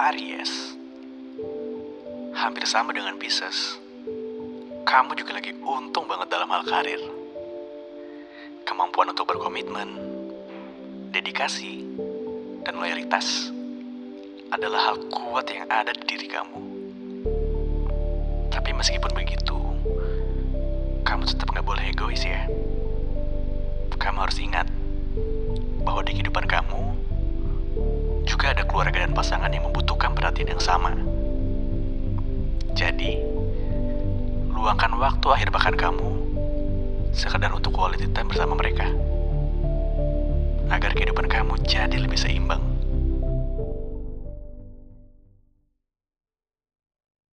Aries. Hampir sama dengan Pisces. Kamu juga lagi untung banget dalam hal karir. Kemampuan untuk berkomitmen, dedikasi, dan loyalitas adalah hal kuat yang ada di diri kamu. Tapi meskipun begitu, kamu tetap nggak boleh egois ya. Kamu harus ingat bahwa di kehidupan kamu juga ada keluarga dan pasangan yang membutuhkan perhatian yang sama. Jadi, luangkan waktu akhir pekan kamu sekedar untuk quality time bersama mereka. Agar kehidupan kamu jadi lebih seimbang.